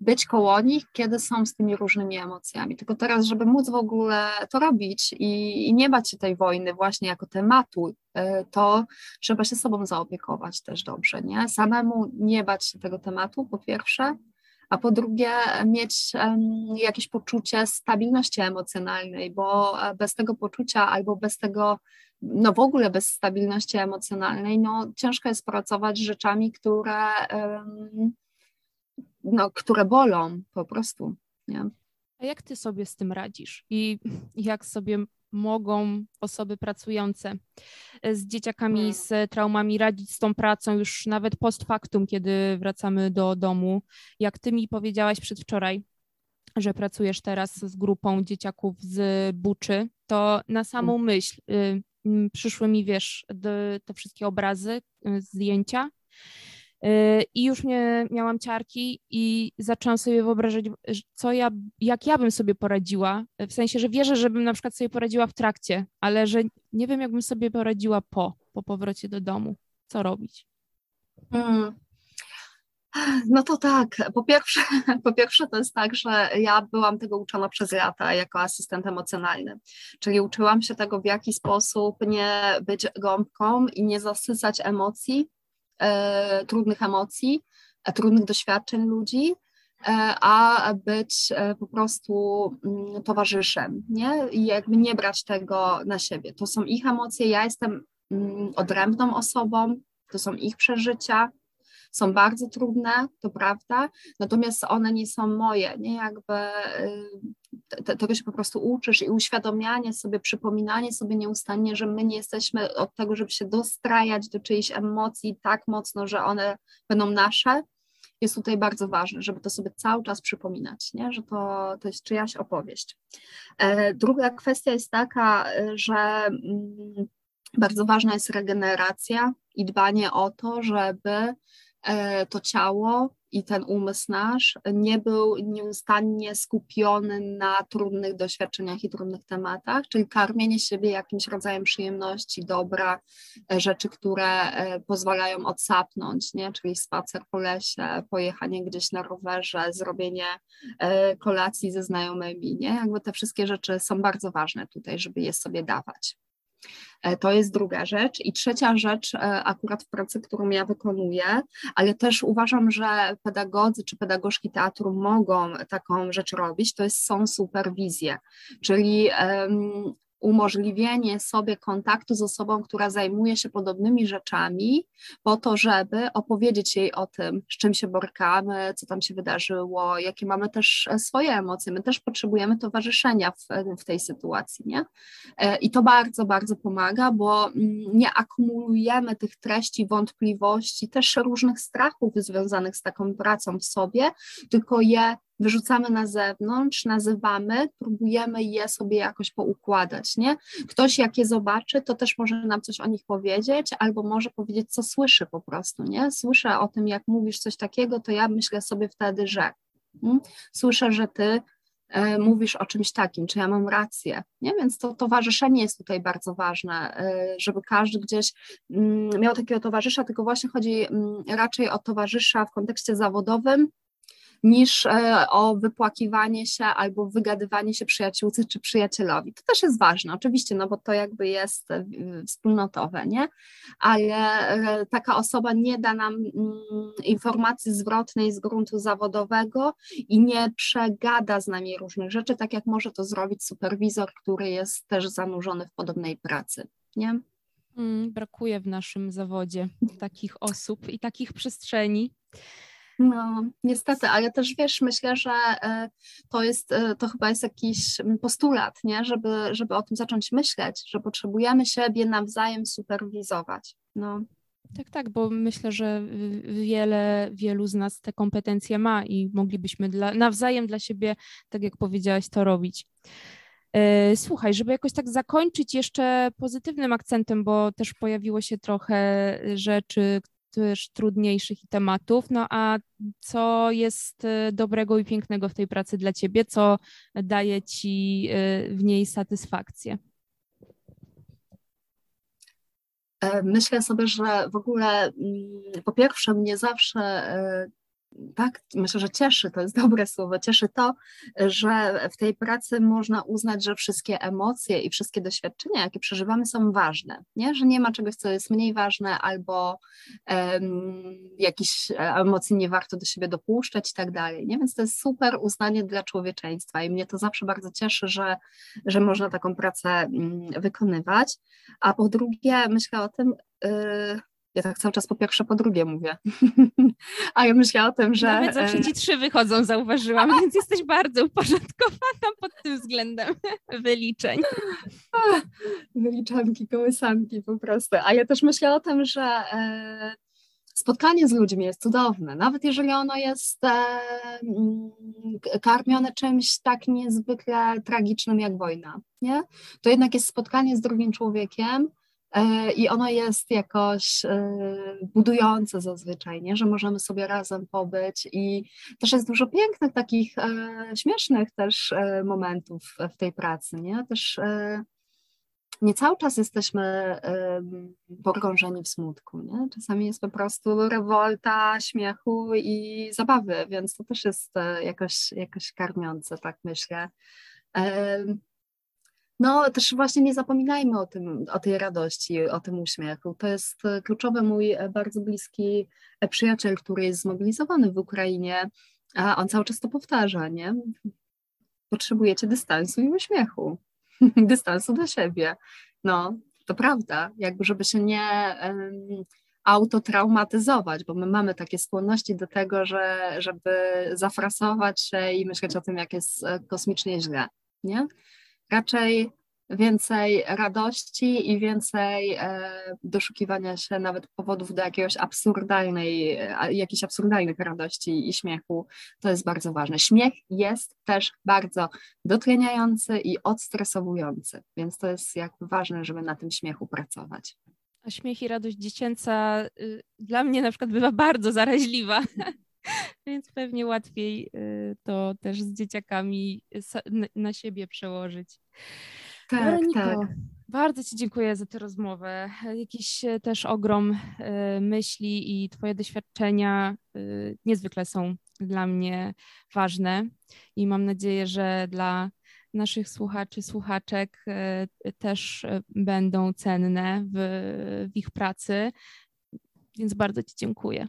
być koło nich, kiedy są z tymi różnymi emocjami. Tylko teraz, żeby móc w ogóle to robić i, i nie bać się tej wojny właśnie jako tematu, e, to trzeba się sobą zaopiekować też dobrze, nie? Samemu nie bać się tego tematu, po pierwsze, a po drugie mieć jakieś poczucie stabilności emocjonalnej, bo e, bez tego poczucia albo bez tego, no w ogóle bez stabilności emocjonalnej, no ciężko jest pracować z rzeczami, które no, które bolą po prostu. Nie? A jak ty sobie z tym radzisz i jak sobie mogą osoby pracujące z dzieciakami hmm. z traumami radzić z tą pracą już nawet post factum, kiedy wracamy do domu? Jak ty mi powiedziałaś przedwczoraj, że pracujesz teraz z grupą dzieciaków z Buczy, to na samą hmm. myśl y, przyszły mi, wiesz, te wszystkie obrazy, y, zdjęcia I już nie miałam ciarki i zaczęłam sobie wyobrażać, co ja, jak ja bym sobie poradziła. W sensie, że wierzę, żebym na przykład sobie poradziła w trakcie, ale że nie wiem, jakbym sobie poradziła po, po powrocie do domu. Co robić? Hmm. No to tak, po pierwsze, po pierwsze to jest tak, że ja byłam tego uczona przez lata jako asystent emocjonalny, czyli uczyłam się tego, w jaki sposób nie być gąbką i nie zasysać emocji, e, trudnych emocji, e, trudnych doświadczeń ludzi, e, a być e, po prostu mm, towarzyszem, nie? I jakby nie brać tego na siebie. To są ich emocje, ja jestem mm, odrębną osobą, to są ich przeżycia, są bardzo trudne, to prawda, natomiast one nie są moje, nie jakby y, tego się po prostu uczysz i uświadomianie sobie, przypominanie sobie nieustannie, że my nie jesteśmy od tego, żeby się dostrajać do czyichś emocji tak mocno, że one będą nasze, jest tutaj bardzo ważne, żeby to sobie cały czas przypominać, nie? że to, to jest czyjaś opowieść. E, druga kwestia jest taka, że mm, bardzo ważna jest regeneracja i dbanie o to, żeby to ciało i ten umysł nasz nie był nieustannie skupiony na trudnych doświadczeniach i trudnych tematach, czyli karmienie siebie jakimś rodzajem przyjemności, dobra, e, rzeczy, które e, pozwalają odsapnąć, nie? czyli spacer po lesie, pojechanie gdzieś na rowerze, zrobienie kolacji ze znajomymi. Nie? Jakby te wszystkie rzeczy są bardzo ważne tutaj, żeby je sobie dawać. E, to jest druga rzecz. I trzecia rzecz, e, akurat w pracy, którą ja wykonuję, ale też uważam, że pedagodzy czy pedagogzki teatru mogą taką rzecz robić, to jest, są superwizje, czyli um, umożliwienie sobie kontaktu z osobą, która zajmuje się podobnymi rzeczami, po to, żeby opowiedzieć jej o tym, z czym się borykamy, co tam się wydarzyło, jakie mamy też swoje emocje. My też potrzebujemy towarzyszenia w, w tej sytuacji, nie? E, I to bardzo, bardzo pomaga, bo mm, nie akumulujemy tych treści, wątpliwości, też różnych strachów związanych z taką pracą w sobie, tylko je wyrzucamy na zewnątrz, nazywamy, próbujemy je sobie jakoś poukładać, nie? Ktoś jak je zobaczy, to też może nam coś o nich powiedzieć, albo może powiedzieć, co słyszy po prostu, nie? Słyszę o tym, jak mówisz coś takiego, to ja myślę sobie wtedy, że hmm? słyszę, że ty e, mówisz o czymś takim, czy ja mam rację, nie? Więc to towarzyszenie jest tutaj bardzo ważne, e, żeby każdy gdzieś mm, miał takiego towarzysza, tylko właśnie chodzi mm, raczej o towarzysza w kontekście zawodowym, niż e, o wypłakiwanie się albo wygadywanie się przyjaciółce czy przyjacielowi. To też jest ważne, oczywiście, no bo to jakby jest e, wspólnotowe, nie? Ale e, taka osoba nie da nam mm, informacji zwrotnej z gruntu zawodowego i nie przegada z nami różnych rzeczy, tak jak może to zrobić superwizor, który jest też zanurzony w podobnej pracy, nie? Mm, brakuje w naszym zawodzie takich osób i takich przestrzeni. No, niestety, ale też wiesz, myślę, że e, to jest, e, to chyba jest jakiś postulat, nie? Żeby, żeby o tym zacząć myśleć, że potrzebujemy siebie nawzajem superwizować. No. Tak, tak, bo myślę, że wiele, wielu z nas te kompetencje ma i moglibyśmy dla, nawzajem dla siebie, tak jak powiedziałaś, to robić. E, słuchaj, żeby jakoś tak zakończyć jeszcze pozytywnym akcentem, bo też pojawiło się trochę rzeczy, też trudniejszych tematów. No a co jest y, dobrego i pięknego w tej pracy dla ciebie? Co daje ci y, w niej satysfakcję? E, myślę sobie, że w ogóle mm, po pierwsze mnie zawsze e, tak, myślę, że cieszy, to jest dobre słowo, cieszy to, że w tej pracy można uznać, że wszystkie emocje i wszystkie doświadczenia, jakie przeżywamy, są ważne, nie? że nie ma czegoś, co jest mniej ważne albo um, jakichś emocji nie warto do siebie dopuszczać i tak dalej. Nie? Więc to jest super uznanie dla człowieczeństwa i mnie to zawsze bardzo cieszy, że, że można taką pracę um, wykonywać. A po drugie, myślę o tym, yy, ja tak cały czas po pierwsze, po drugie mówię. A ja myślałam o tym, że... Nawet zawsze ci trzy wychodzą, zauważyłam, więc jesteś bardzo uporządkowana pod tym względem wyliczeń. Wyliczanki, kołysanki po prostu. A ja też myślę o tym, że e, spotkanie z ludźmi jest cudowne, nawet jeżeli ono jest e, mm, karmione czymś tak niezwykle tragicznym jak wojna, nie? To jednak jest spotkanie z drugim człowiekiem, e, i ono jest jakoś budujące zazwyczaj, nie? że możemy sobie razem pobyć i też jest dużo pięknych, takich śmiesznych też momentów w tej pracy, nie? Też nie cały czas jesteśmy pogrążeni w smutku. Nie? Czasami jest po prostu rewolta, śmiechu i zabawy, więc to też jest e, jakoś, jakoś karmiące, tak myślę. No, też właśnie nie zapominajmy o tym, o tej radości, o tym uśmiechu. To jest e, kluczowy mój e, bardzo bliski przyjaciel, który jest zmobilizowany w Ukrainie, a on cały czas to powtarza, nie? Potrzebujecie dystansu i uśmiechu. dystansu do siebie. No, to prawda, jakby żeby się nie um, autotraumatyzować, bo my mamy takie skłonności do tego, że, żeby zafrasować się i myśleć o tym, jak jest e, kosmicznie źle, nie? Raczej więcej radości i więcej e, doszukiwania się nawet powodów do jakiegoś absurdalnej, e, jakiejś absurdalnych radości i śmiechu. To jest bardzo ważne. Śmiech jest też bardzo dotleniający i odstresowujący, więc to jest jakby ważne, żeby na tym śmiechu pracować. A śmiech i radość dziecięca y, dla mnie na przykład bywa bardzo zaraźliwa. Więc pewnie łatwiej y, to też z dzieciakami na siebie przełożyć. Tak, Weroniko, tak. Bardzo Ci dziękuję za tę rozmowę. Jakiś e, też ogrom e, myśli i Twoje doświadczenia e, niezwykle są dla mnie ważne i mam nadzieję, że dla naszych słuchaczy, słuchaczek też będą cenne w, w ich pracy. Więc bardzo Ci dziękuję.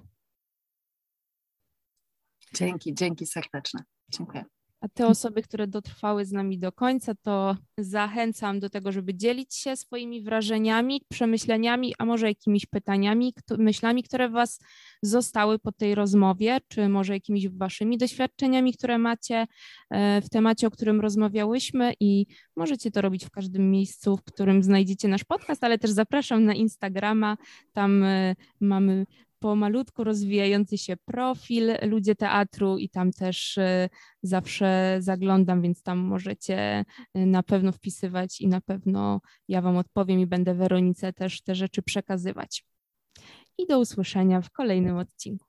Dzięki, dzięki serdeczne. Dziękuję. A te osoby, które dotrwały z nami do końca, to zachęcam do tego, żeby dzielić się swoimi wrażeniami, przemyśleniami, a może jakimiś pytaniami, myślami, które Was zostały po tej rozmowie, czy może jakimiś Waszymi doświadczeniami, które macie e, w temacie, o którym rozmawiałyśmy i możecie to robić w każdym miejscu, w którym znajdziecie nasz podcast, ale też zapraszam na Instagrama, tam e, mamy pomalutku rozwijający się profil Ludzie Teatru i tam też y, zawsze zaglądam, więc tam możecie y, na pewno wpisywać i na pewno ja Wam odpowiem i będę Weronice też te rzeczy przekazywać. I do usłyszenia w kolejnym odcinku.